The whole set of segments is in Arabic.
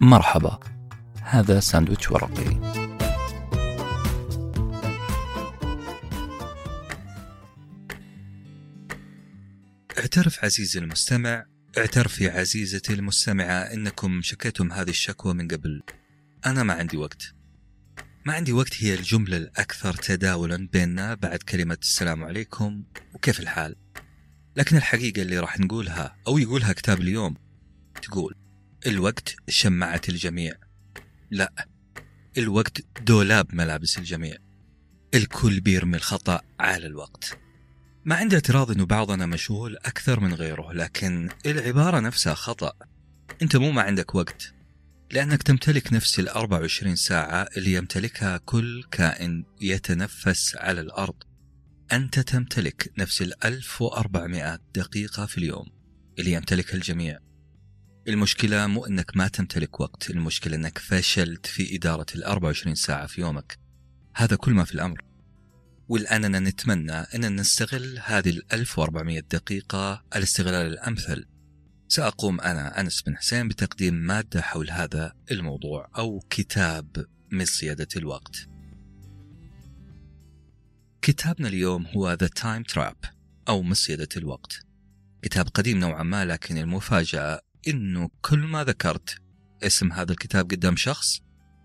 مرحبا. هذا ساندويتش ورقي. اعترف عزيزي المستمع. اعترفي عزيزتي المستمعة إنكم شكيتم هذه الشكوى من قبل. أنا ما عندي وقت. ما عندي وقت هي الجملة الأكثر تداولا بيننا بعد كلمة السلام عليكم وكيف الحال؟ لكن الحقيقة اللي راح نقولها أو يقولها كتاب اليوم تقول الوقت شمعة الجميع. لا الوقت دولاب ملابس الجميع. الكل بيرمي الخطأ على الوقت. ما عندي اعتراض إنه بعضنا مشغول أكثر من غيره لكن العبارة نفسها خطأ. أنت مو ما عندك وقت لأنك تمتلك نفس ال 24 ساعة اللي يمتلكها كل كائن يتنفس على الأرض. أنت تمتلك نفس ال 1400 دقيقة في اليوم اللي يمتلكها الجميع. المشكلة مو أنك ما تمتلك وقت المشكلة أنك فشلت في إدارة ال 24 ساعة في يومك. هذا كل ما في الأمر. والآننا نتمنى أن نستغل هذه ال 1400 دقيقة الاستغلال الأمثل. سأقوم أنا أنس بن حسين بتقديم مادة حول هذا الموضوع أو كتاب مصيدة الوقت. كتابنا اليوم هو The Time Trap أو مصيدة الوقت. كتاب قديم نوعا ما لكن المفاجأة أنه كل ما ذكرت اسم هذا الكتاب قدام شخص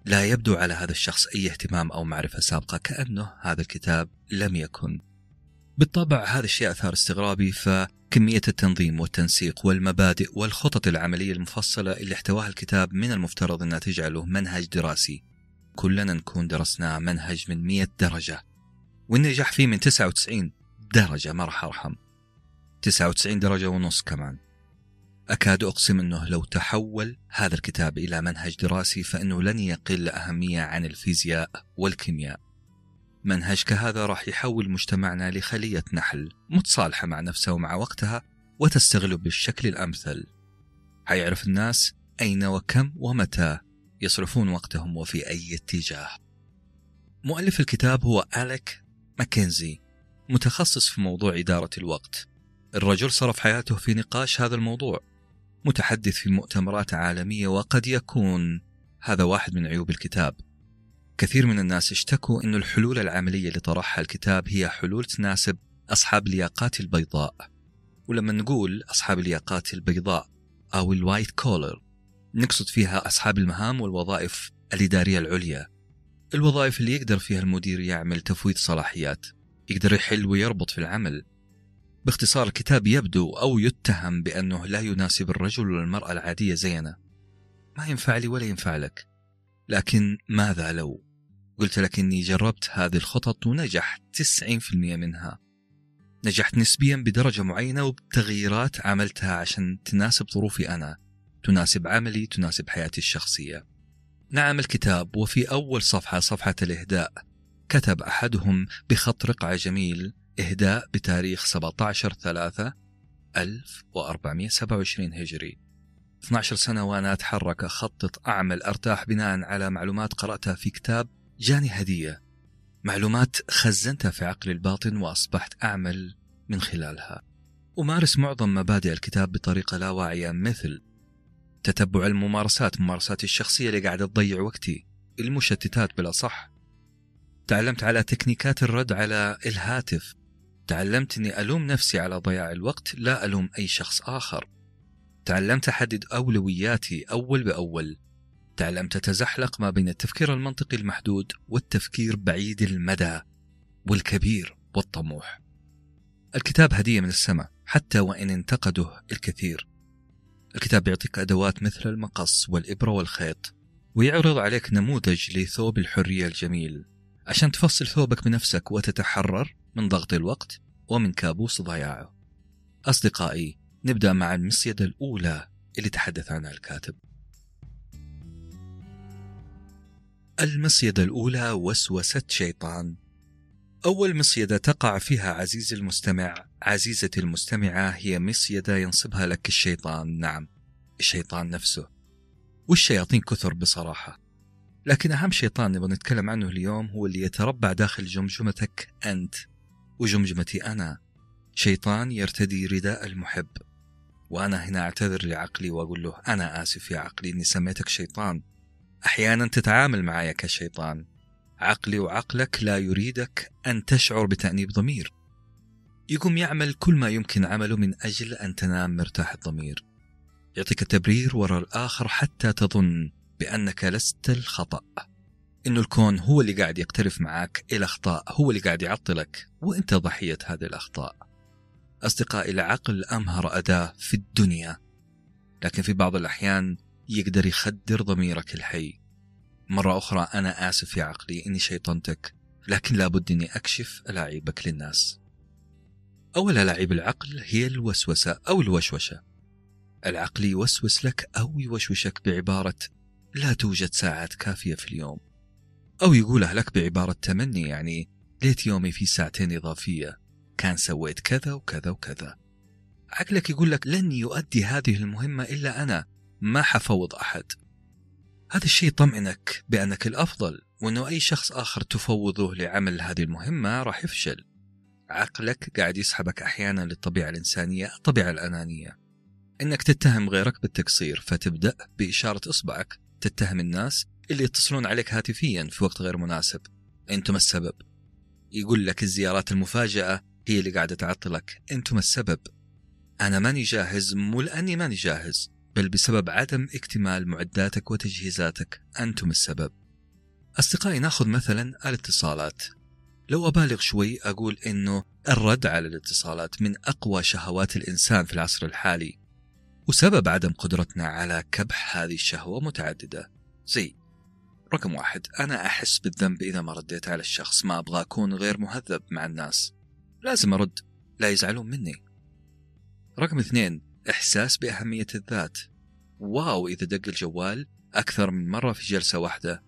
لا يبدو على هذا الشخص أي اهتمام أو معرفة سابقة كأنه هذا الكتاب لم يكن. بالطبع هذا الشيء أثار استغرابي فكمية التنظيم والتنسيق والمبادئ والخطط العملية المفصلة اللي احتواها الكتاب من المفترض أنها تجعله منهج دراسي. كلنا نكون درسناه منهج من 100 درجة والنجاح فيه من 99 درجة ما راح أرحم. 99 درجة ونص كمان. أكاد أقسم أنه لو تحول هذا الكتاب إلى منهج دراسي فإنه لن يقل أهمية عن الفيزياء والكيمياء. منهج كهذا راح يحول مجتمعنا لخلية نحل متصالحة مع نفسها ومع وقتها وتستغله بالشكل الأمثل. حيعرف الناس أين وكم ومتى يصرفون وقتهم وفي أي اتجاه. مؤلف الكتاب هو أليك ماكنزي متخصص في موضوع إدارة الوقت. الرجل صرف حياته في نقاش هذا الموضوع. متحدث في مؤتمرات عالمية وقد يكون. هذا واحد من عيوب الكتاب. كثير من الناس اشتكوا أن الحلول العملية اللي طرحها الكتاب هي حلول تناسب أصحاب الياقات البيضاء. ولما نقول أصحاب الياقات البيضاء أو الوايت كولر نقصد فيها أصحاب المهام والوظائف الإدارية العليا. الوظائف اللي يقدر فيها المدير يعمل تفويض صلاحيات يقدر يحل ويربط في العمل باختصار الكتاب يبدو أو يتهم بأنه لا يناسب الرجل والمرأة العادية زينا ما ينفع لي ولا ينفع لك. لكن ماذا لو؟ قلت لك إني جربت هذه الخطط ونجحت 90% منها. نجحت نسبيا بدرجة معينة وبتغييرات عملتها عشان تناسب ظروفي أنا تناسب عملي تناسب حياتي الشخصية. نعم الكتاب وفي أول صفحة صفحة الإهداء كتب أحدهم بخط رقعة جميل. إهداء بتاريخ 17 3 1427 هجري. 12 سنة وأنا أتحرك أخطط أعمل أرتاح بناء على معلومات قرأتها في كتاب جاني هدية. معلومات خزنتها في عقلي الباطن وأصبحت أعمل من خلالها. أمارس معظم مبادئ الكتاب بطريقة لا واعية مثل تتبع الممارسات ممارساتي الشخصية اللي قاعدة تضيع وقتي المشتتات بلا صح تعلمت على تكنيكات الرد على الهاتف تعلمت أني ألوم نفسي على ضياع الوقت لا ألوم أي شخص آخر. تعلمت أحدد أولوياتي أول بأول. تعلمت أتزحلق ما بين التفكير المنطقي المحدود والتفكير بعيد المدى والكبير والطموح. الكتاب هدية من السماء حتى وإن انتقده الكثير. الكتاب يعطيك أدوات مثل المقص والإبرة والخيط ويعرض عليك نموذج لثوب الحرية الجميل. عشان تفصل ثوبك بنفسك وتتحرر من ضغط الوقت ومن كابوس ضياعه أصدقائي نبدأ مع المصيدة الأولى اللي تحدث عنها الكاتب. المصيدة الأولى وسوسة شيطان. أول مصيدة تقع فيها عزيزي المستمع عزيزتي المستمعة هي مصيدة ينصبها لك الشيطان. نعم الشيطان نفسه. والشياطين كثر بصراحة. لكن أهم شيطان نبغى نتكلم عنه اليوم هو اللي يتربع داخل جمجمتك أنت. وجمجمتي أنا. شيطان يرتدي رداء المحب. وأنا هنا أعتذر لعقلي وأقول له أنا آسف يا عقلي إني سميتك شيطان. أحيانا تتعامل معي كشيطان. عقلي وعقلك لا يريدك أن تشعر بتأنيب ضمير. يقوم يعمل كل ما يمكن عمله من أجل أن تنام مرتاح الضمير. يعطيك تبرير وراء الآخر حتى تظن بأنك لست الخطأ. إنه الكون هو اللي قاعد يقترف معك إلى أخطاء هو اللي قاعد يعطلك. وأنت ضحية هذه الأخطاء. أصدقائي العقل أمهر أداة في الدنيا. لكن في بعض الأحيان يقدر يخدر ضميرك الحي. مرة أخرى أنا آسف يا عقلي إني شيطنتك. لكن لابد إني أكشف ألاعيبك للناس. أول ألاعيب العقل هي الوسوسة أو الوشوشة. العقل يوسوس لك أو يوشوشك بعبارة لا توجد ساعات كافية في اليوم. أو يقولها لك بعبارة تمني يعني ليت يومي في ساعتين إضافية. كان سويت كذا وكذا وكذا. عقلك يقول لك لن يؤدي هذه المهمة إلا أنا ما حفوض أحد. هذا الشيء يطمئنك بأنك الأفضل وأنه أي شخص آخر تفوضه لعمل هذه المهمة راح يفشل. عقلك قاعد يسحبك أحيانا للطبيعة الإنسانية الطبيعة الأنانية. إنك تتهم غيرك بالتقصير فتبدأ بإشارة إصبعك. تتهم الناس اللي يتصلون عليك هاتفيا في وقت غير مناسب. أنتم السبب. يقول لك الزيارات المفاجئة هي اللي قاعدة تعطلك. أنتم السبب. أنا ماني جاهز مو لأني ماني جاهز بل بسبب عدم اكتمال معداتك وتجهيزاتك. أنتم السبب. أصدقائي ناخذ مثلا الاتصالات. لو أبالغ شوي أقول إنه الرد على الاتصالات من أقوى شهوات الإنسان في العصر الحالي وسبب عدم قدرتنا على كبح هذه الشهوة متعددة. زي رقم واحد أنا أحس بالذنب إذا ما رديت على الشخص ما أبغى أكون غير مهذب مع الناس. لازم أرد لا يزعلون مني. رقم اثنين إحساس بأهمية الذات. واو إذا دق الجوال أكثر من مرة في جلسة واحدة.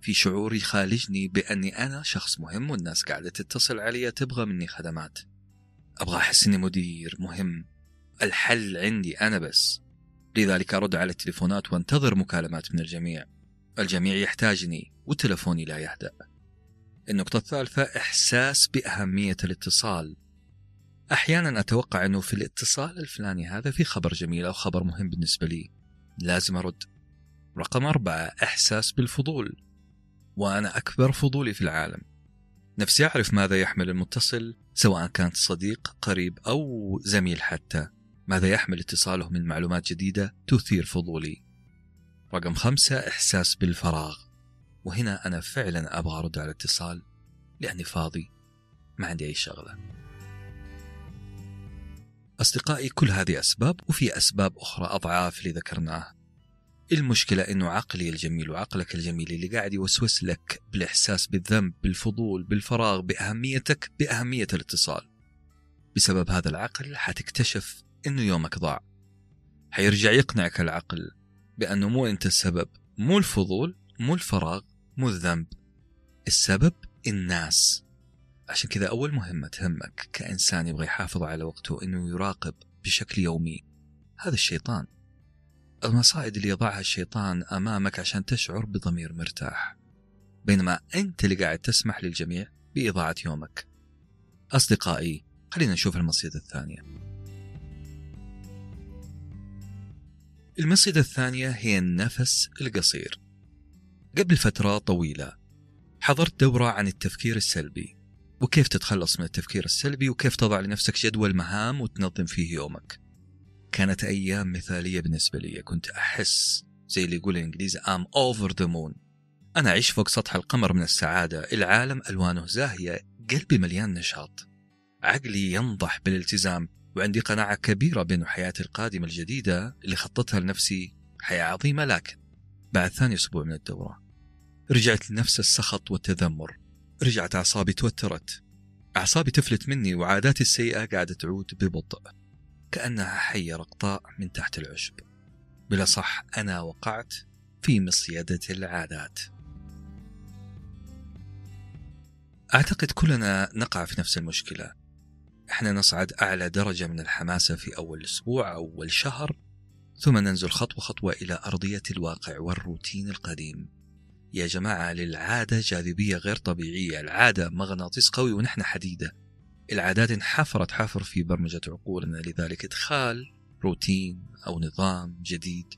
في شعور يخالجني بأني أنا شخص مهم والناس قاعدة تتصل علي تبغى مني خدمات. أبغى أحس إني مدير مهم. الحل عندي أنا بس. لذلك أرد على التليفونات وأنتظر مكالمات من الجميع. الجميع يحتاجني وتلفوني لا يهدأ. النقطة الثالثة إحساس بأهمية الاتصال. أحيانا أتوقع أنه في الاتصال الفلاني هذا في خبر جميل أو خبر مهم بالنسبة لي. لازم أرد. رقم أربعة إحساس بالفضول. وأنا أكبر فضولي في العالم. نفسي أعرف ماذا يحمل المتصل سواء كانت صديق قريب أو زميل حتى. ماذا يحمل اتصاله من معلومات جديدة تثير فضولي؟ رقم خمسة إحساس بالفراغ. وهنا أنا فعلا أبغى أرد على الاتصال لأني فاضي ما عندي أي شغلة. أصدقائي كل هذه أسباب وفي أسباب أخرى أضعاف اللي ذكرناها المشكلة أنه عقلي الجميل وعقلك الجميل اللي قاعد يوسوس لك بالإحساس بالذنب بالفضول بالفراغ بأهميتك بأهمية الاتصال. بسبب هذا العقل حتكتشف أنه يومك ضاع. حيرجع يقنعك العقل بأنه مو أنت السبب مو الفضول مو الفراغ مو الذنب. السبب الناس. عشان كذا أول مهمة تهمك كإنسان يبغى يحافظ على وقته أنه يراقب بشكل يومي. هذا الشيطان. المصائد اللي يضعها الشيطان أمامك عشان تشعر بضمير مرتاح. بينما أنت اللي قاعد تسمح للجميع بإضاعة يومك. أصدقائي خلينا نشوف المصيدة الثانية. المصيدة الثانية هي النفس القصير. قبل فترة طويلة حضرت دورة عن التفكير السلبي. وكيف تتخلص من التفكير السلبي؟ وكيف تضع لنفسك جدول مهام وتنظم فيه يومك؟ كانت أيام مثالية بالنسبة لي. كنت أحس زي اللي يقول الإنجليزي I'm over the moon. أنا أعيش فوق سطح القمر من السعادة. العالم ألوانه زاهية. قلبي مليان نشاط. عقلي ينضح بالالتزام. وعندي قناعة كبيرة بأن حياتي القادمة الجديدة اللي خططها لنفسي حياة عظيمة لكن بعد ثاني أسبوع من الدورة رجعت لنفس السخط والتذمر. رجعت أعصابي توترت. أعصابي تفلت مني وعاداتي السيئة قاعدة تعود ببطء كأنها حية رقطاء من تحت العشب. بلا صح أنا وقعت في مصيدة العادات. أعتقد كلنا نقع في نفس المشكلة. إحنا نصعد أعلى درجة من الحماسة في أول أسبوع أو أول شهر ثم ننزل خطوة خطوة إلى أرضية الواقع والروتين القديم. يا جماعة للعادة جاذبية غير طبيعية العادة مغناطيس قوي ونحن حديدة. العادات انحفرت حفر في برمجة عقولنا لذلك إدخال روتين أو نظام جديد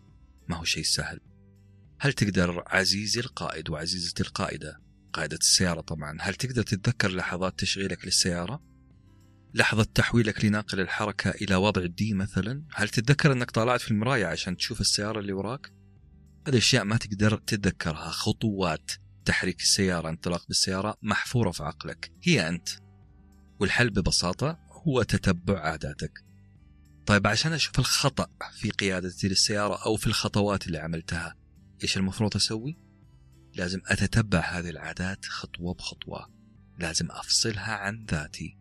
ما هو شيء سهل. هل تقدر عزيزي القائد وعزيزتي القائدة قائدة السيارة طبعا هل تقدر تتذكر لحظات تشغيلك للسيارة؟ لحظة تحويلك لناقل الحركة إلى وضع الدي مثلا. هل تتذكر أنك طالعت في المراية عشان تشوف السيارة اللي وراك؟ هذه أشياء ما تقدر تتذكرها. خطوات تحريك السيارة انطلاق بالسيارة محفورة في عقلك. هي أنت. والحل ببساطة هو تتبع عاداتك طيب عشان أشوف الخطأ في قيادتي للسيارة أو في الخطوات اللي عملتها إيش المفروض أسوي؟ لازم أتتبع هذه العادات خطوة بخطوة. لازم أفصلها عن ذاتي.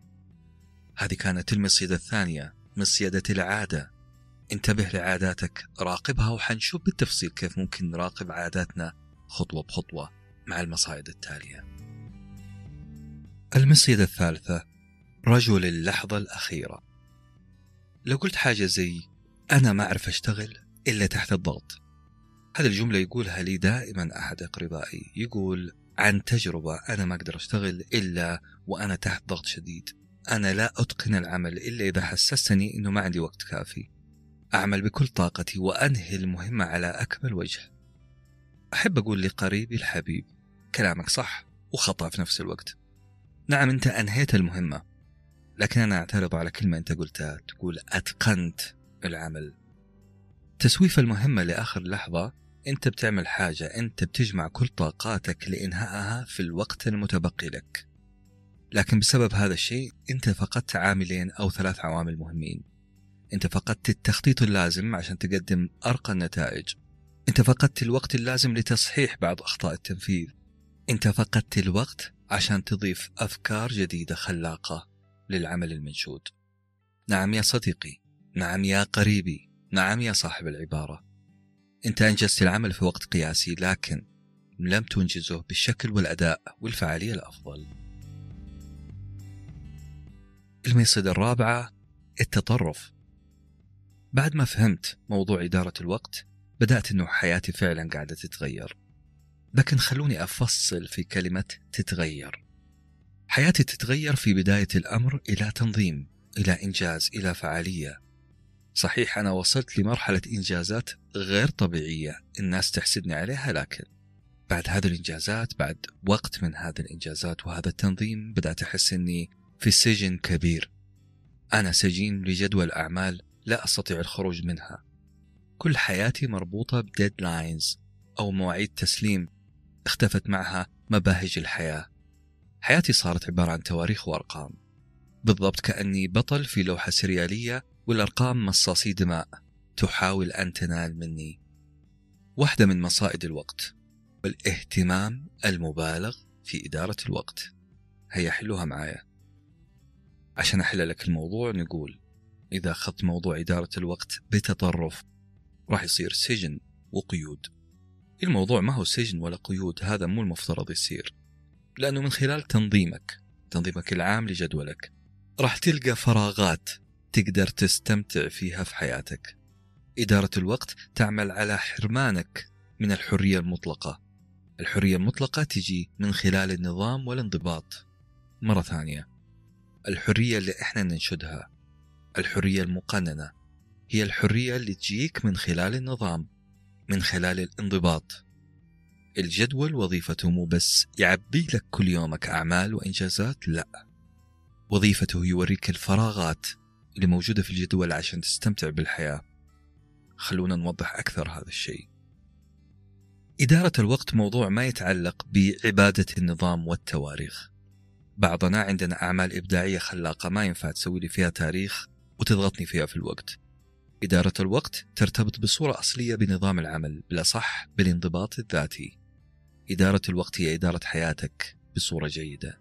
هذه كانت المصيدة الثانية مصيدة العادة. انتبه لعاداتك راقبها وحنشوف بالتفصيل كيف ممكن نراقب عاداتنا خطوة بخطوة مع المصايد التالية. المصيدة الثالثة رجل اللحظة الأخيرة. لو قلت حاجة زي أنا ما أعرف أشتغل إلا تحت الضغط. هذه الجملة يقولها لي دائما أحد أقربائي يقول عن تجربة أنا ما أقدر أشتغل إلا وأنا تحت ضغط شديد. أنا لا أتقن العمل إلا إذا حسستني أنه ما عندي وقت كافي. أعمل بكل طاقتي وأنهي المهمة على أكمل وجه. أحب أقول لقريبي الحبيب كلامك صح وخطأ في نفس الوقت. نعم أنت أنهيت المهمة لكن أنا أعترض على كلمة أنت قلتها تقول أتقنت العمل. تسويف المهمة لآخر لحظة أنت بتعمل حاجة أنت بتجمع كل طاقاتك لإنهائها في الوقت المتبقي لك. لكن بسبب هذا الشيء أنت فقدت عاملين أو ثلاث عوامل مهمين. أنت فقدت التخطيط اللازم عشان تقدم أرقى النتائج. أنت فقدت الوقت اللازم لتصحيح بعض أخطاء التنفيذ. أنت فقدت الوقت عشان تضيف أفكار جديدة خلاقة للعمل المنشود. نعم يا صديقي. نعم يا قريبي. نعم يا صاحب العبارة. أنت أنجزت العمل في وقت قياسي لكن لم تنجزه بالشكل والأداء والفعالية الأفضل. الميصيدة الرابعة التطرف. بعد ما فهمت موضوع إدارة الوقت بدأت أنه حياتي فعلا قاعدة تتغير. لكن خلوني أفصل في كلمة تتغير. حياتي تتغير في بداية الأمر إلى تنظيم إلى إنجاز إلى فعالية. صحيح أنا وصلت لمرحلة إنجازات غير طبيعية الناس تحسدني عليها لكن بعد هذه الإنجازات بعد وقت من هذه الإنجازات وهذا التنظيم بدأت أحس أني في سجن كبير. أنا سجين لجدول أعمال لا أستطيع الخروج منها. كل حياتي مربوطة بديدلاينز أو مواعيد تسليم اختفت معها مباهج الحياة. حياتي صارت عبارة عن تواريخ وأرقام. بالضبط كأني بطل في لوحة سريالية والأرقام مصاصي دماء تحاول أن تنال مني. واحدة من مصائد الوقت والاهتمام المبالغ في إدارة الوقت. هيا حلوها معايا. عشان أحل لك الموضوع نقول إذا أخذت موضوع إدارة الوقت بتطرف راح يصير سجن وقيود. الموضوع ما هو سجن ولا قيود هذا مو المفترض يصير. لأنه من خلال تنظيمك تنظيمك العام لجدولك راح تلقى فراغات تقدر تستمتع فيها في حياتك. إدارة الوقت تعمل على حرمانك من الحرية المطلقة. الحرية المطلقة تجي من خلال النظام والانضباط. مرة ثانية. الحرية اللي إحنا ننشدها الحرية المقننة هي الحرية اللي تجيك من خلال النظام من خلال الانضباط. الجدول وظيفته مو بس يعبي لك كل يومك أعمال وإنجازات لا. وظيفته يوريك الفراغات اللي موجودة في الجدول عشان تستمتع بالحياة. خلونا نوضح أكثر هذا الشيء. إدارة الوقت موضوع ما يتعلق بعبادة النظام والتواريخ. بعضنا عندنا أعمال إبداعية خلاقة ما ينفع تسوي لي فيها تاريخ وتضغطني فيها في الوقت. إدارة الوقت ترتبط بصورة أصلية بنظام العمل بالأصح بالانضباط الذاتي. إدارة الوقت هي إدارة حياتك بصورة جيدة.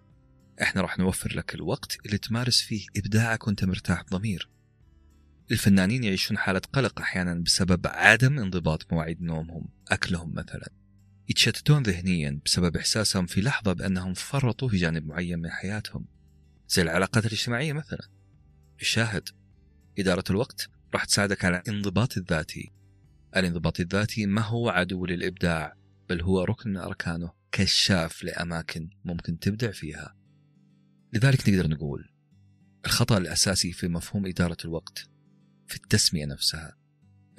إحنا راح نوفر لك الوقت اللي تمارس فيه إبداعك وأنت مرتاح بضمير. الفنانين يعيشون حالة قلق أحيانا بسبب عدم انضباط مواعيد نومهم أكلهم مثلا. يتشتتون ذهنيا بسبب إحساسهم في لحظة بأنهم فرطوا في جانب معين من حياتهم. زي العلاقات الاجتماعية مثلا. الشاهد إدارة الوقت راح تساعدك على الانضباط الذاتي. الانضباط الذاتي ما هو عدو للإبداع بل هو ركن من أركانه كشاف لأماكن ممكن تبدع فيها. لذلك نقدر نقول الخطأ الأساسي في مفهوم إدارة الوقت في التسمية نفسها.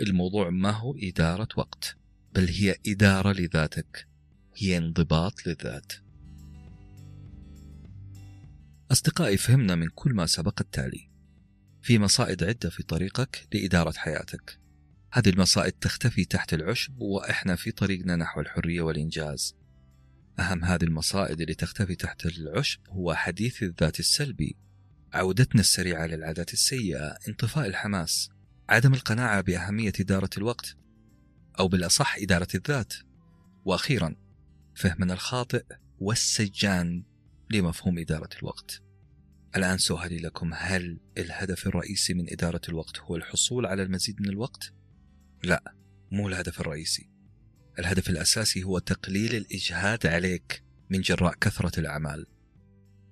الموضوع ما هو إدارة وقت؟ بل هي إدارة لذاتك هي انضباط للذات. أصدقائي فهمنا من كل ما سبق التالي. في مصائد عدة في طريقك لإدارة حياتك. هذه المصائد تختفي تحت العشب وإحنا في طريقنا نحو الحرية والإنجاز. أهم هذه المصائد اللي تختفي تحت العشب هو حديث الذات السلبي عودتنا السريعة للعادات السيئة انطفاء الحماس عدم القناعة بأهمية إدارة الوقت. أو بالأصح إدارة الذات. وأخيرا فهمنا الخاطئ والسجان لمفهوم إدارة الوقت. الآن سؤالي لكم هل الهدف الرئيسي من إدارة الوقت هو الحصول على المزيد من الوقت؟ لا مو الهدف الرئيسي. الهدف الأساسي هو تقليل الإجهاد عليك من جراء كثرة الأعمال.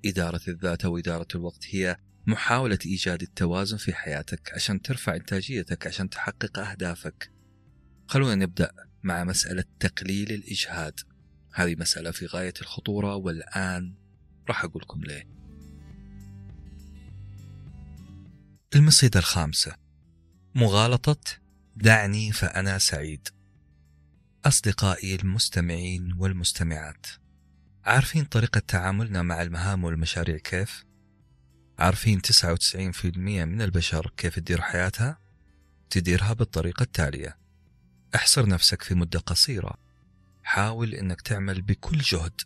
إدارة الذات أو إدارة الوقت هي محاولة إيجاد التوازن في حياتك عشان ترفع إنتاجيتك عشان تحقق أهدافك. خلونا نبدأ مع مسألة تقليل الإجهاد. هذه مسألة في غاية الخطورة والآن راح أقول لكم ليه. المصيدة الخامسة. مغالطة دعني فأنا سعيد. أصدقائي المستمعين والمستمعات عارفين طريقة تعاملنا مع المهام والمشاريع كيف؟ عارفين 99% من البشر كيف تدير حياتها؟ تديرها بالطريقة التالية. احصر نفسك في مدة قصيرة. حاول إنك تعمل بكل جهد.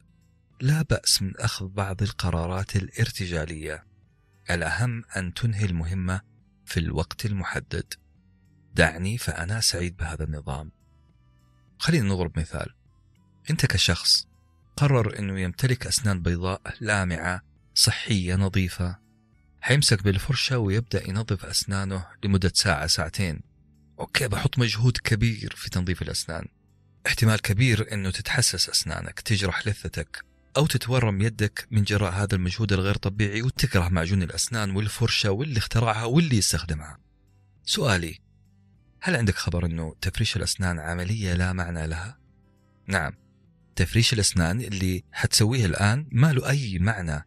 لا بأس من أخذ بعض القرارات الارتجالية. الأهم أن تنهي المهمة في الوقت المحدد. دعني فأنا سعيد بهذا النظام. خلينا نضرب مثال. أنت كشخص قرر أنه يمتلك أسنان بيضاء لامعة صحية نظيفة. حيمسك بالفرشة ويبدأ ينظف أسنانه لمدة ساعة ساعتين. أوكي بحط مجهود كبير في تنظيف الأسنان. احتمال كبير أنه تتحسس أسنانك تجرح لثتك أو تتورم يدك من جراء هذا المجهود الغير طبيعي وتكره معجون الأسنان والفرشة واللي اخترعها واللي يستخدمها. سؤالي هل عندك خبر أنه تفريش الأسنان عملية لا معنى لها؟ نعم تفريش الأسنان اللي حتسويه الآن ما له أي معنى.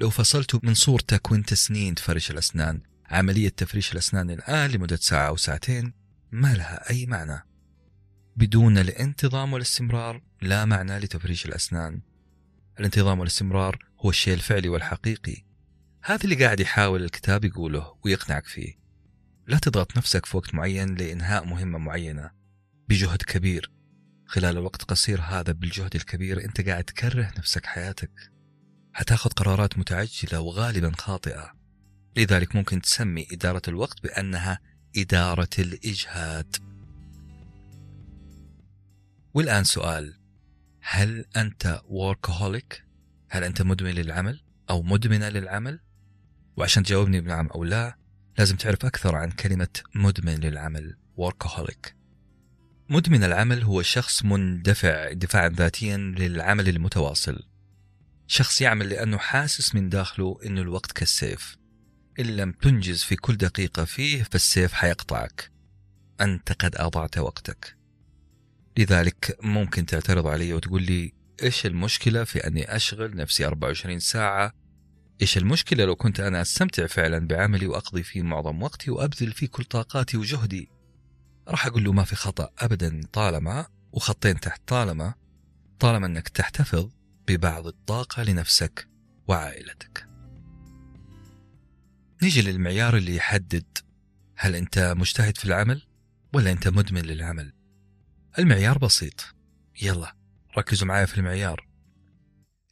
لو فصلته من صورتك وانت سنين تفرش الأسنان عملية تفريش الأسنان الآن لمدة ساعة أو ساعتين ما لها أي معنى. بدون الانتظام والاستمرار لا معنى لتفريش الأسنان. الانتظام والاستمرار هو الشيء الفعلي والحقيقي. هذا اللي قاعد يحاول الكتاب يقوله ويقنعك فيه. لا تضغط نفسك في وقت معين لإنهاء مهمة معينة. بجهد كبير. خلال الوقت قصير هذا بالجهد الكبير أنت قاعد تكره نفسك حياتك. حتاخذ قرارات متعجلة وغالبا خاطئة. لذلك ممكن تسمي إدارة الوقت بأنها إدارة الإجهاد والآن سؤال هل أنت workaholic؟ هل أنت مدمن للعمل؟ أو مدمنة للعمل؟ وعشان تجاوبني بنعم أو لا لازم تعرف أكثر عن كلمة مدمن للعمل workaholic مدمن العمل هو شخص مندفع دفاعا ذاتيا للعمل المتواصل شخص يعمل لأنه حاسس من داخله أنه الوقت كالسيف إن لم تنجز في كل دقيقة فيه فالسيف حيقطعك. أنت قد أضعت وقتك. لذلك ممكن تعترض علي وتقول لي إيش المشكلة في أني أشغل نفسي 24 ساعة؟ إيش المشكلة لو كنت أنا أستمتع فعلا بعملي وأقضي فيه معظم وقتي وأبذل فيه كل طاقاتي وجهدي؟ راح أقول له ما في خطأ أبدا طالما وخطين تحت طالما طالما أنك تحتفظ ببعض الطاقة لنفسك وعائلتك. نيجي للمعيار اللي يحدد هل أنت مجتهد في العمل ولا أنت مدمن للعمل. المعيار بسيط. يلا ركزوا معايا في المعيار.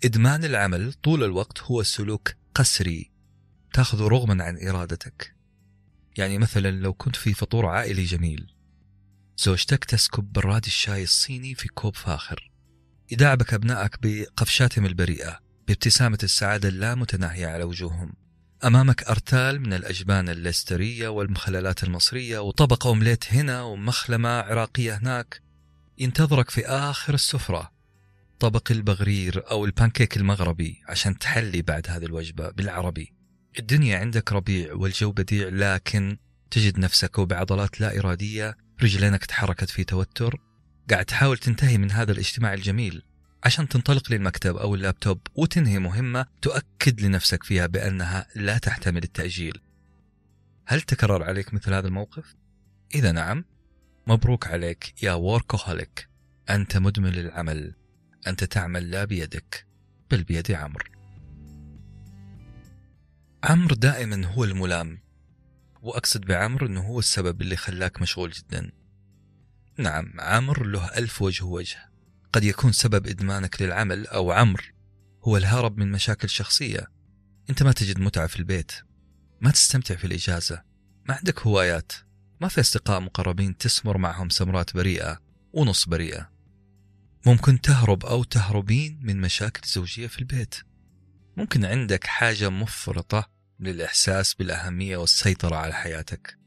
إدمان العمل طول الوقت هو سلوك قسري تاخذه رغما عن إرادتك. يعني مثلا لو كنت في فطور عائلي جميل زوجتك تسكب براد الشاي الصيني في كوب فاخر. يداعبك أبنائك بقفشاتهم البريئة بابتسامة السعادة اللامتناهية على وجوههم. أمامك أرتال من الأجبان الليسترية والمخللات المصرية وطبق أومليت هنا ومخلمة عراقية هناك. ينتظرك في آخر السفرة. طبق البغرير أو البانكيك المغربي عشان تحلي بعد هذه الوجبة بالعربي. الدنيا عندك ربيع والجو بديع لكن تجد نفسك وبعضلات لا إرادية رجلينك تحركت في توتر. قاعد تحاول تنتهي من هذا الاجتماع الجميل. عشان تنطلق للمكتب أو اللابتوب وتنهي مهمة تؤكد لنفسك فيها بأنها لا تحتمل التأجيل. هل تكرر عليك مثل هذا الموقف؟ إذا نعم مبروك عليك يا ووركوهوليك أنت مدمن للعمل. أنت تعمل لا بيدك بل بيد عمرو. عمرو دائما هو الملام وأقصد بعمرو أنه هو السبب اللي خلاك مشغول جدا. نعم عمرو له ألف وجه وجه قد يكون سبب إدمانك للعمل أو عمرو هو الهرب من مشاكل شخصية. أنت ما تجد متعة في البيت ما تستمتع في الإجازة ما عندك هوايات ما في أصدقاء مقربين تسمر معهم سمرات بريئة ونص بريئة. ممكن تهرب أو تهربين من مشاكل زوجية في البيت. ممكن عندك حاجة مفرطة للإحساس بالأهمية والسيطرة على حياتك.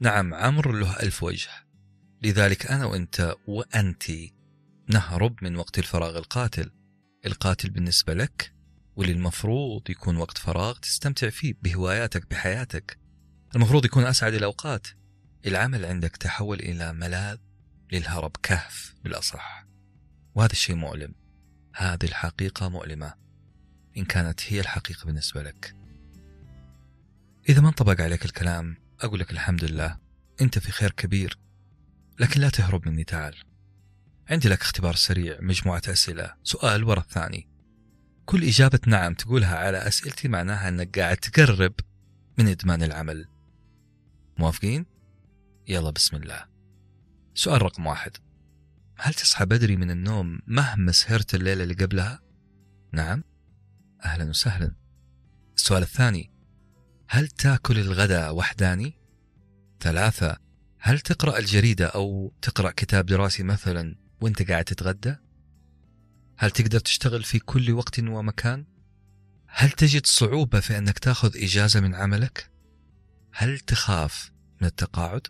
نعم عمرو له ألف وجه. لذلك أنا وأنت وأنتي نهرب من وقت الفراغ القاتل. القاتل بالنسبة لك واللي المفروض يكون وقت فراغ تستمتع فيه بهواياتك بحياتك. المفروض يكون أسعد الأوقات. العمل عندك تحول إلى ملاذ للهرب كهف بالأصح. وهذا الشيء مؤلم. هذه الحقيقة مؤلمة. إن كانت هي الحقيقة بالنسبة لك. إذا ما انطبق عليك الكلام أقول لك الحمد لله. أنت في خير كبير. لكن لا تهرب مني تعال. عندي لك اختبار سريع مجموعة أسئلة. سؤال ورا الثاني. كل إجابة نعم تقولها على أسئلتي معناها أنك قاعد تقرب من إدمان العمل. موافقين؟ يلا بسم الله. سؤال رقم واحد. هل تصحى بدري من النوم مهما سهرت الليلة اللي قبلها؟ نعم. أهلا وسهلا. السؤال الثاني. هل تأكل الغداء وحداني؟ ثلاثة. هل تقرأ الجريدة أو تقرأ كتاب دراسي مثلا؟ وانت قاعد تتغدى؟ هل تقدر تشتغل في كل وقت ومكان؟ هل تجد صعوبة في أنك تأخذ إجازة من عملك؟ هل تخاف من التقاعد؟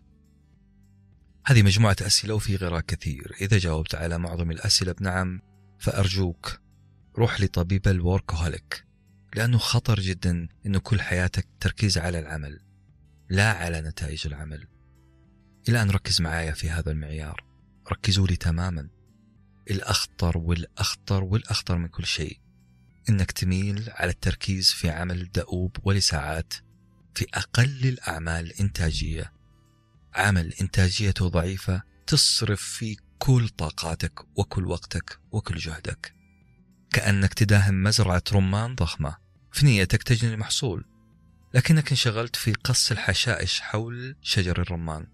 هذه مجموعة أسئلة وفي غيرها كثير إذا جاوبت على معظم الأسئلة بنعم فأرجوك روح لطبيب الوركهوليك لأنه خطر جدا أنه كل حياتك تركيز على العمل لا على نتائج العمل الآن ركز معايا في هذا المعيار ركزوا لي تماما. الأخطر والأخطر والأخطر من كل شيء إنك تميل على التركيز في عمل دؤوب ولساعات في أقل الأعمال إنتاجية عمل إنتاجيته ضعيفة تصرف فيه كل طاقاتك وكل وقتك وكل جهدك. كأنك تداهم مزرعة رمان ضخمة في نيتك تجني المحصول. لكنك انشغلت في قص الحشائش حول شجر الرمان.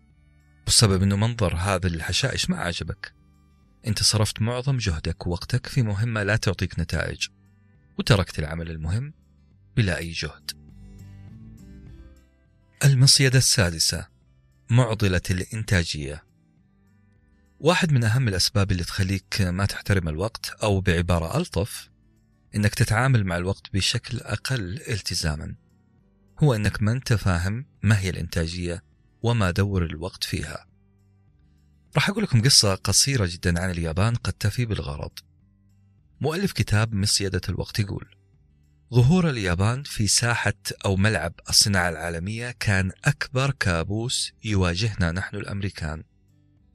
والسبب أنه منظر هذا الحشائش ما عجبك أنت صرفت معظم جهدك ووقتك في مهمة لا تعطيك نتائج وتركت العمل المهم بلا أي جهد. المصيدة السادسة معضلة الإنتاجية. واحد من أهم الأسباب اللي تخليك ما تحترم الوقت أو بعبارة ألطف إنك تتعامل مع الوقت بشكل أقل التزاما هو إنك ما أنت فاهم ما هي الإنتاجية وما دور الوقت فيها. راح أقول لكم قصة قصيرة جدا عن اليابان قد تفي بالغرض. مؤلف كتاب مصيدة الوقت يقول ظهور اليابان في ساحة أو ملعب الصناعة العالمية كان أكبر كابوس يواجهنا نحن الأمريكان.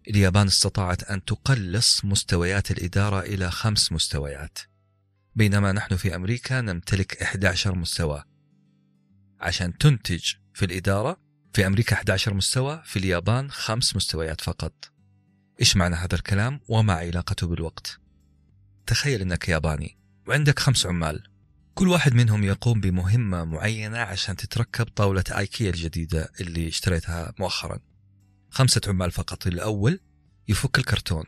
اليابان استطاعت أن تقلص مستويات الإدارة إلى خمس مستويات. بينما نحن في أمريكا نمتلك 11 مستوى. عشان تنتج في الإدارة في أمريكا 11 مستوى في اليابان خمس مستويات فقط. إيش معنى هذا الكلام؟ وما علاقته بالوقت. تخيل أنك ياباني وعندك خمس عمال. كل واحد منهم يقوم بمهمة معينة عشان تتركب طاولة آيكيا الجديدة اللي اشتريتها مؤخرا. خمسة عمال فقط الأول يفك الكرتون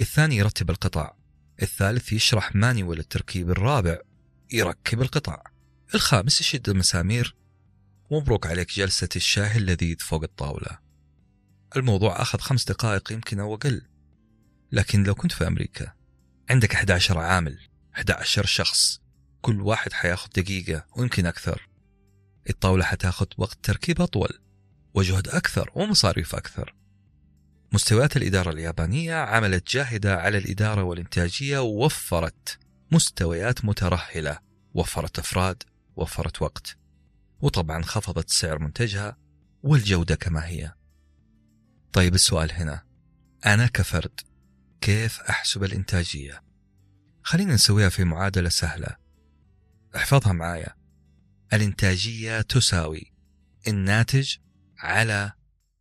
الثاني يرتب القطع الثالث يشرح مانيوال التركيب الرابع يركب القطع الخامس يشد المسامير ومبروك عليك جلسة الشاي اللذيذ فوق الطاولة. الموضوع أخذ خمس دقائق يمكن أو أقل. لكن لو كنت في أمريكا عندك 11 عامل 11 شخص كل واحد حياخذ دقيقة ويمكن أكثر. الطاولة حتاخذ وقت تركيب أطول وجهد أكثر ومصاريف أكثر. مستويات الإدارة اليابانية عملت جاهدة على الإدارة والإنتاجية ووفرت مستويات مترهلة وفرت أفراد وفرت وقت. وطبعا خفضت سعر منتجها والجودة كما هي. طيب السؤال هنا أنا كفرد كيف أحسب الإنتاجية؟ خلينا نسويها في معادلة سهلة. احفظها معايا. الإنتاجية تساوي الناتج على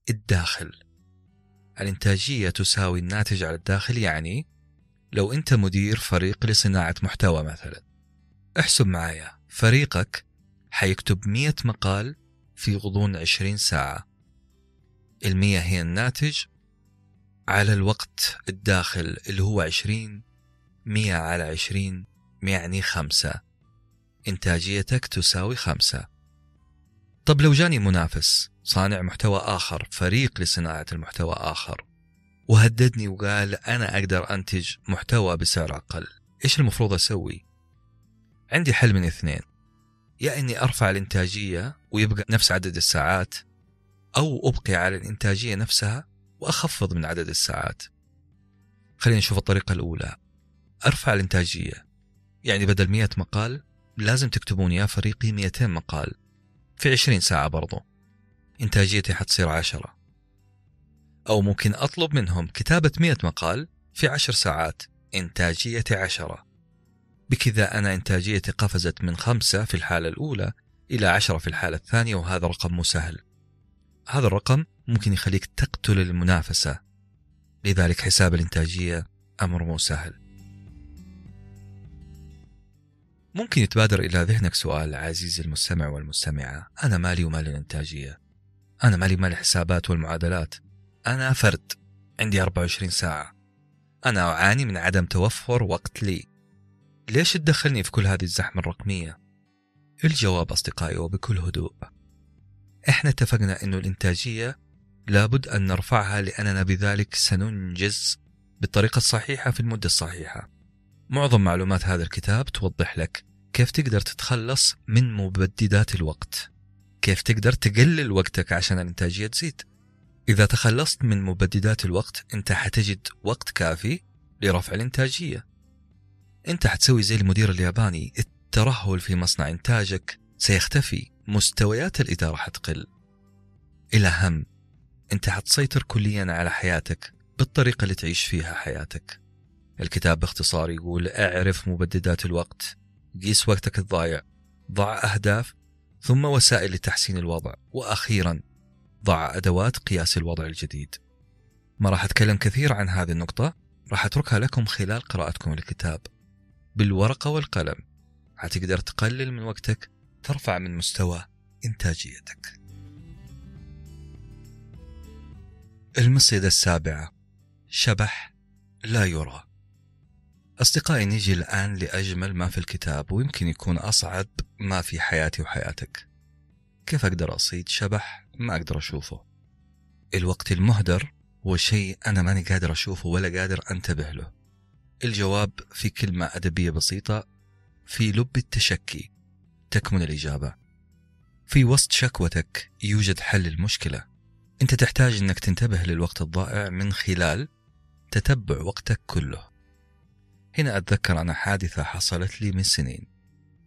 الداخل. الإنتاجية تساوي الناتج على الداخل يعني لو أنت مدير فريق لصناعة محتوى مثلا. احسب معايا. فريقك حيكتب مية مقال في غضون عشرين ساعة. المية هي الناتج على الوقت الداخل اللي هو عشرين مية على عشرين يعني خمسة. إنتاجيتك تساوي خمسة. طب لو جاني منافس صانع محتوى آخر فريق لصناعة المحتوى آخر وهددني وقال أنا أقدر أنتج محتوى بسعر أقل إيش المفروض أسوي؟ عندي حل من اثنين. يا إني أرفع الإنتاجية ويبقى نفس عدد الساعات أو أبقي على الإنتاجية نفسها وأخفض من عدد الساعات. خلينا نشوف الطريقة الأولى. أرفع الإنتاجية. يعني بدل 100 مقال لازم تكتبون يا فريقي 200 مقال. في 20 ساعة برضو. إنتاجيتي حتصير 10 أو ممكن أطلب منهم كتابة 100 مقال في 10 ساعات. إنتاجيتي 10 بكذا أنا إنتاجيتي قفزت من خمسة في الحالة الأولى إلى عشرة في الحالة الثانية وهذا رقم مو سهل هذا الرقم ممكن يخليك تقتل المنافسة. لذلك حساب الإنتاجية أمر مو سهل ممكن يتبادر إلى ذهنك سؤال عزيزي المستمع والمستمعة. أنا مالي ومال الإنتاجية. أنا مالي ومال الحسابات والمعادلات. أنا فرد. عندي 24 ساعة. أنا أعاني من عدم توفر وقت لي. ليش تدخلني في كل هذه الزحمة الرقمية؟ الجواب أصدقائي وبكل هدوء. إحنا اتفقنا أنه الإنتاجية لابد أن نرفعها لأننا بذلك سننجز بالطريقة الصحيحة في المدة الصحيحة. معظم معلومات هذا الكتاب توضح لك كيف تقدر تتخلص من مبددات الوقت. كيف تقدر تقلل وقتك عشان الإنتاجية تزيد. إذا تخلصت من مبددات الوقت أنت حتجد وقت كافي لرفع الإنتاجية. أنت حتسوي زي المدير الياباني. الترهل في مصنع إنتاجك سيختفي. مستويات الإدارة حتقل. الأهم أنت حتسيطر كليا على حياتك بالطريقة اللي تعيش فيها حياتك. الكتاب باختصار يقول اعرف مبددات الوقت. قيس وقتك الضايع. ضع أهداف ثم وسائل لتحسين الوضع. وأخيرا ضع أدوات قياس الوضع الجديد. ما راح أتكلم كثير عن هذه النقطة راح أتركها لكم خلال قراءتكم الكتاب بالورقة والقلم. حتقدر تقلل من وقتك ترفع من مستوى إنتاجيتك. المصيدة السابعة. شبح لا يرى. أصدقائي نيجي الآن لأجمل ما في الكتاب ويمكن يكون أصعب ما في حياتي وحياتك. كيف أقدر أصيد شبح ما أقدر أشوفه؟ الوقت المهدر هو شيء أنا ماني قادر أشوفه ولا قادر أنتبه له. الجواب في كلمة أدبية بسيطة في لب التشكي تكمن الإجابة. في وسط شكوتك يوجد حل المشكلة أنت تحتاج أنك تنتبه للوقت الضائع من خلال تتبع وقتك كله. هنا أتذكر أنا حادثة حصلت لي من سنين.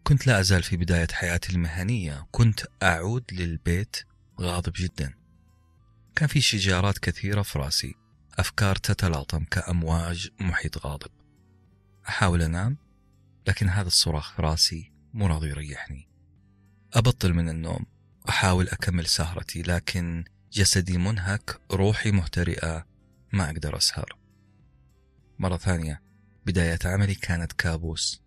كنت لا أزال في بداية حياتي المهنية. كنت أعود للبيت غاضب جدا. كان في شجارات كثيرة في رأسي. أفكار تتلاطم كأمواج محيط غاضب. أحاول أنام لكن هذا الصراخ في راسي مو راضي يريحني. أبطل من النوم أحاول أكمل سهرتي لكن جسدي منهك روحي مهترئة ما أقدر أسهر. مرة ثانية بداية عملي كانت كابوس.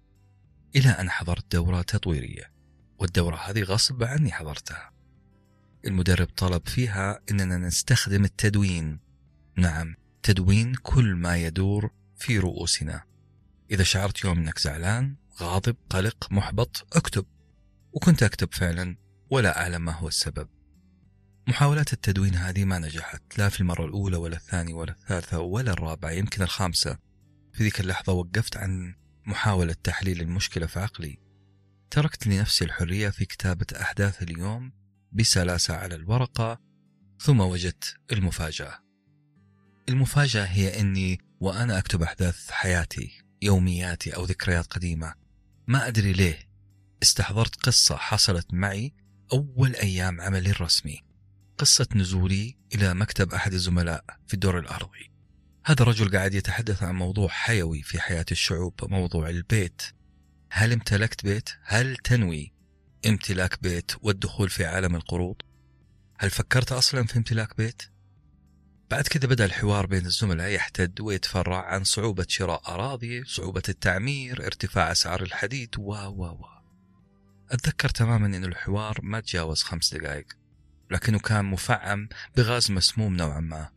إلى أن حضرت دورة تطويرية والدورة هذه غصب عني حضرتها. المدرب طلب فيها أننا نستخدم التدوين. نعم تدوين كل ما يدور في رؤوسنا. إذا شعرت يوم أنك زعلان غاضب قلق محبط أكتب. وكنت أكتب فعلا ولا أعلم ما هو السبب. محاولات التدوين هذه ما نجحت لا في المرة الأولى ولا الثانية ولا الثالثة ولا الرابعة يمكن الخامسة. في ذيك اللحظة وقفت عن محاولة تحليل المشكلة في عقلي. تركت لنفسي الحرية في كتابة أحداث اليوم بسلاسة على الورقة ثم وجدت المفاجأة. المفاجأة هي أني وأنا أكتب أحداث حياتي. يومياتي أو ذكريات قديمة ما أدري ليه استحضرت قصة حصلت معي أول أيام عملي الرسمي قصة نزولي إلى مكتب أحد الزملاء في الدور الأرضي هذا الرجل قاعد يتحدث عن موضوع حيوي في حياة الشعوب موضوع البيت هل امتلكت بيت؟ هل تنوي امتلاك بيت والدخول في عالم القروض؟ هل فكرت أصلا في امتلاك بيت؟ بعد كذا بدأ الحوار بين الزملاء يحتد ويتفرع عن صعوبة شراء أراضي صعوبة التعمير ارتفاع أسعار الحديد و و و. أتذكر تماما أن الحوار ما تجاوز خمس دقائق لكنه كان مفعم بغاز مسموم نوعا ما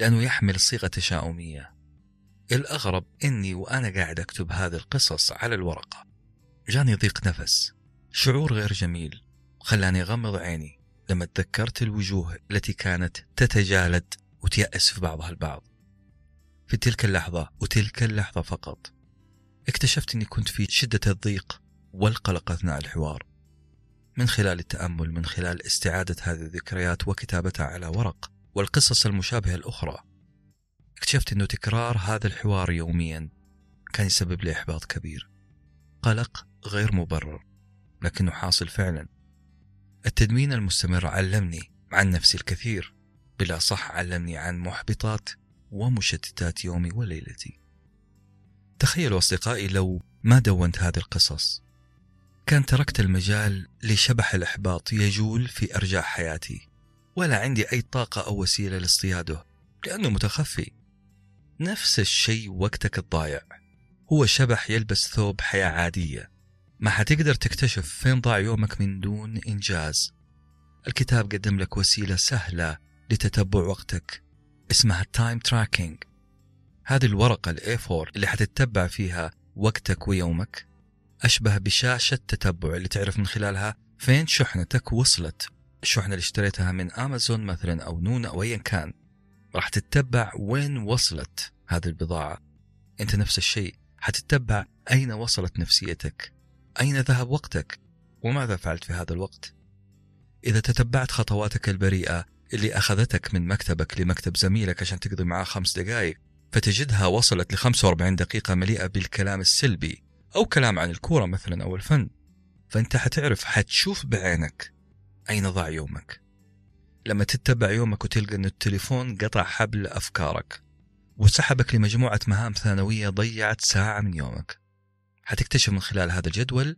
لأنه يحمل صيغة تشاؤمية. الأغرب أني وأنا قاعد أكتب هذه القصص على الورقة. جاني ضيق نفس. شعور غير جميل. خلاني أغمض عيني لما تذكرت الوجوه التي كانت تتجالد وتيأس في بعضها البعض. في تلك اللحظة وتلك اللحظة فقط اكتشفت أني كنت في شدة الضيق والقلق أثناء الحوار. من خلال التأمل من خلال استعادة هذه الذكريات وكتابتها على ورق والقصص المشابهة الأخرى اكتشفت أنه تكرار هذا الحوار يوميا كان يسبب لي إحباط كبير. قلق غير مبرر لكنه حاصل فعلا. التدوين المستمر علمني عن نفسي الكثير. بلا صح علمني عن محبطات ومشتتات يومي وليلتي. تخيلوا أصدقائي لو ما دونت هذه القصص. كان تركت المجال لشبح الإحباط يجول في أرجاء حياتي ولا عندي أي طاقة أو وسيلة لاصطياده لأنه متخفي. نفس الشيء وقتك الضايع. هو شبح يلبس ثوب حياة عادية. ما حتقدر تكتشف فين ضاع يومك من دون إنجاز. الكتاب قدم لك وسيلة سهلة لتتبع وقتك. اسمها time tracking هذه الورقة ال A4 اللي حتتبع فيها وقتك ويومك أشبه بشاشة تتبع اللي تعرف من خلالها فين شحنتك وصلت. الشحنة اللي اشتريتها من أمازون مثلا أو نونا أو أيا كان. راح تتبع وين وصلت هذه البضاعة. أنت نفس الشيء. حتتبع أين وصلت نفسيتك. أين ذهب وقتك؟ وماذا فعلت في هذا الوقت؟ إذا تتبعت خطواتك البريئة اللي أخذتك من مكتبك لمكتب زميلك عشان تقضي معاه خمس دقائق فتجدها وصلت ل 45 دقيقة مليئة بالكلام السلبي أو كلام عن الكورة مثلا أو الفن. فأنت حتعرف حتشوف بعينك أين ضاع يومك. لما تتبع يومك وتلقى أن التليفون قطع حبل أفكارك وسحبك لمجموعة مهام ثانوية ضيعت ساعة من يومك. حتكتشف من خلال هذا الجدول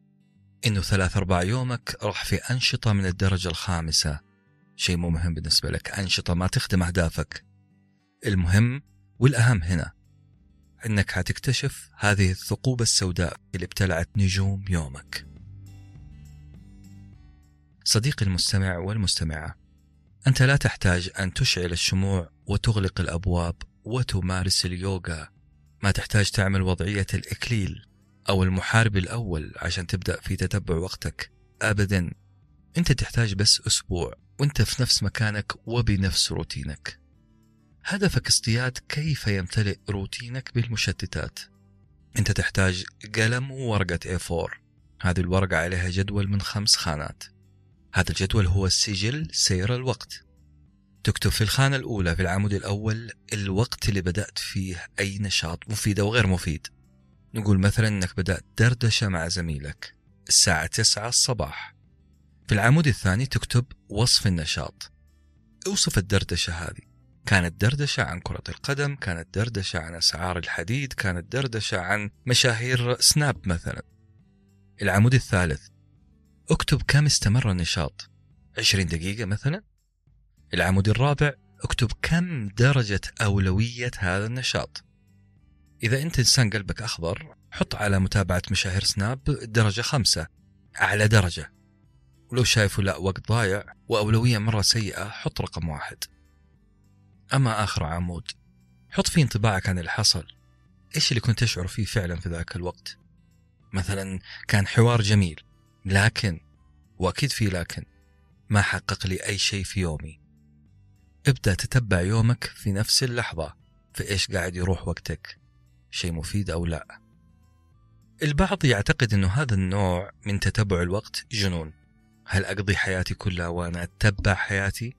إنه ثلاث أرباع يومك راح في أنشطة من الدرجة الخامسة. شيء مو مهم بالنسبة لك. أنشطة ما تخدم أهدافك. المهم والأهم هنا إنك حتكتشف هذه الثقوب السوداء اللي ابتلعت نجوم يومك. صديقي المستمع والمستمعة أنت لا تحتاج أن تشعل الشموع وتغلق الأبواب وتمارس اليوغا. ما تحتاج تعمل وضعية الإكليل أو المحارب الأول عشان تبدأ في تتبع وقتك. أبدا أنت تحتاج بس أسبوع وأنت في نفس مكانك وبنفس روتينك. هدفك اصطياد كيف يمتلئ روتينك بالمشتتات. أنت تحتاج قلم وورقة A4 هذه الورقة عليها جدول من خمس خانات. هذا الجدول هو السجل سير الوقت. تكتب في الخانة الأولى في العمود الأول الوقت اللي بدأت فيه أي نشاط مفيد أو غير مفيد. نقول مثلا أنك بدأت دردشة مع زميلك الساعة 9 الصباح. في العمود الثاني تكتب وصف النشاط. أوصف الدردشة هذه. كانت دردشة عن كرة القدم كانت دردشة عن أسعار الحديد كانت دردشة عن مشاهير سناب مثلا. العمود الثالث. اكتب كم استمر النشاط. 20 دقيقة مثلا. العمود الرابع. اكتب كم درجة أولوية هذا النشاط. إذا أنت إنسان قلبك أخضر حط على متابعة مشاهير سناب درجة خمسة. أعلى درجة. ولو شايفه لا وقت ضايع وأولوية مرة سيئة حط رقم واحد. أما آخر عمود حط فيه انطباعك عن اللي حصل. إيش اللي كنت تشعر فيه فعلا في ذاك الوقت؟ مثلا كان حوار جميل لكن وأكيد في لكن ما حقق لي أي شيء في يومي. ابدأ تتبع يومك في نفس اللحظة في إيش قاعد يروح وقتك شيء مفيد أو لا. البعض يعتقد أنه هذا النوع من تتبع الوقت جنون. هل أقضي حياتي كلها وأنا أتبع حياتي؟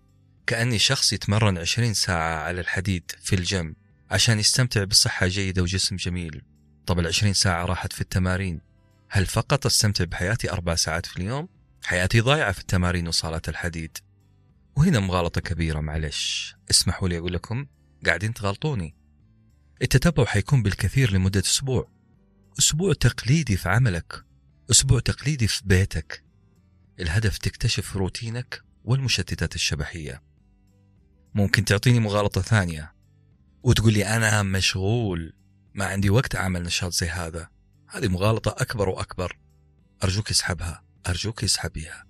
كأني شخص يتمرن عشرين ساعة على الحديد في الجيم عشان يستمتع بصحة جيدة وجسم جميل. طب العشرين ساعة راحت في التمارين. هل فقط أستمتع بحياتي أربع ساعات في اليوم؟ حياتي ضايعة في التمارين وصالات الحديد. وهنا مغالطة كبيرة معلش. اسمحوا لي أقول لكم قاعدين تغلطوني. التتبع حيكون بالكثير لمدة أسبوع. أسبوع تقليدي في عملك. أسبوع تقليدي في بيتك. الهدف تكتشف روتينك والمشتتات الشبحية. ممكن تعطيني مغالطة ثانية وتقول لي أنا مشغول ما عندي وقت أعمل نشاط زي هذا. هذه مغالطة أكبر وأكبر. أرجوك اسحبها أرجوك اسحبيها.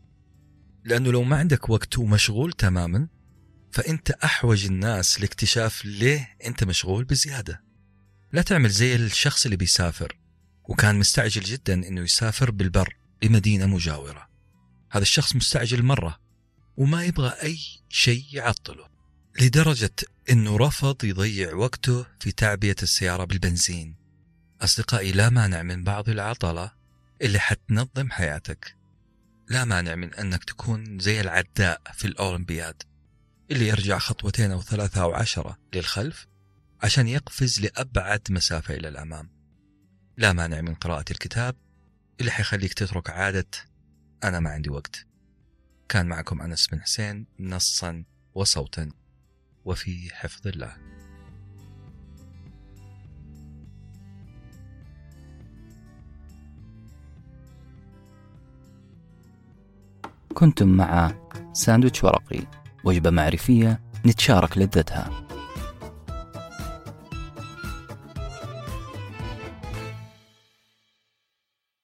لأنه لو ما عندك وقت ومشغول تماما فأنت أحوج الناس لاكتشاف ليه أنت مشغول بزيادة. لا تعمل زي الشخص اللي بيسافر وكان مستعجل جدا أنه يسافر بالبر لمدينة مجاورة. هذا الشخص مستعجل مرة وما يبغى أي شيء يعطله لدرجة أنه رفض يضيع وقته في تعبية السيارة بالبنزين. أصدقائي لا مانع من بعض العطلة اللي حتنظم حياتك. لا مانع من أنك تكون زي العداء في الأولمبياد اللي يرجع خطوتين أو ثلاثة أو عشرة للخلف عشان يقفز لأبعد مسافة إلى الأمام. لا مانع من قراءة الكتاب اللي حيخليك تترك عادة أنا ما عندي وقت. كان معكم أنس بن حسين نصا وصوتا وفي حفظ الله. كنتم مع ساندويتش ورقي وجبة معرفية نتشارك لذتها.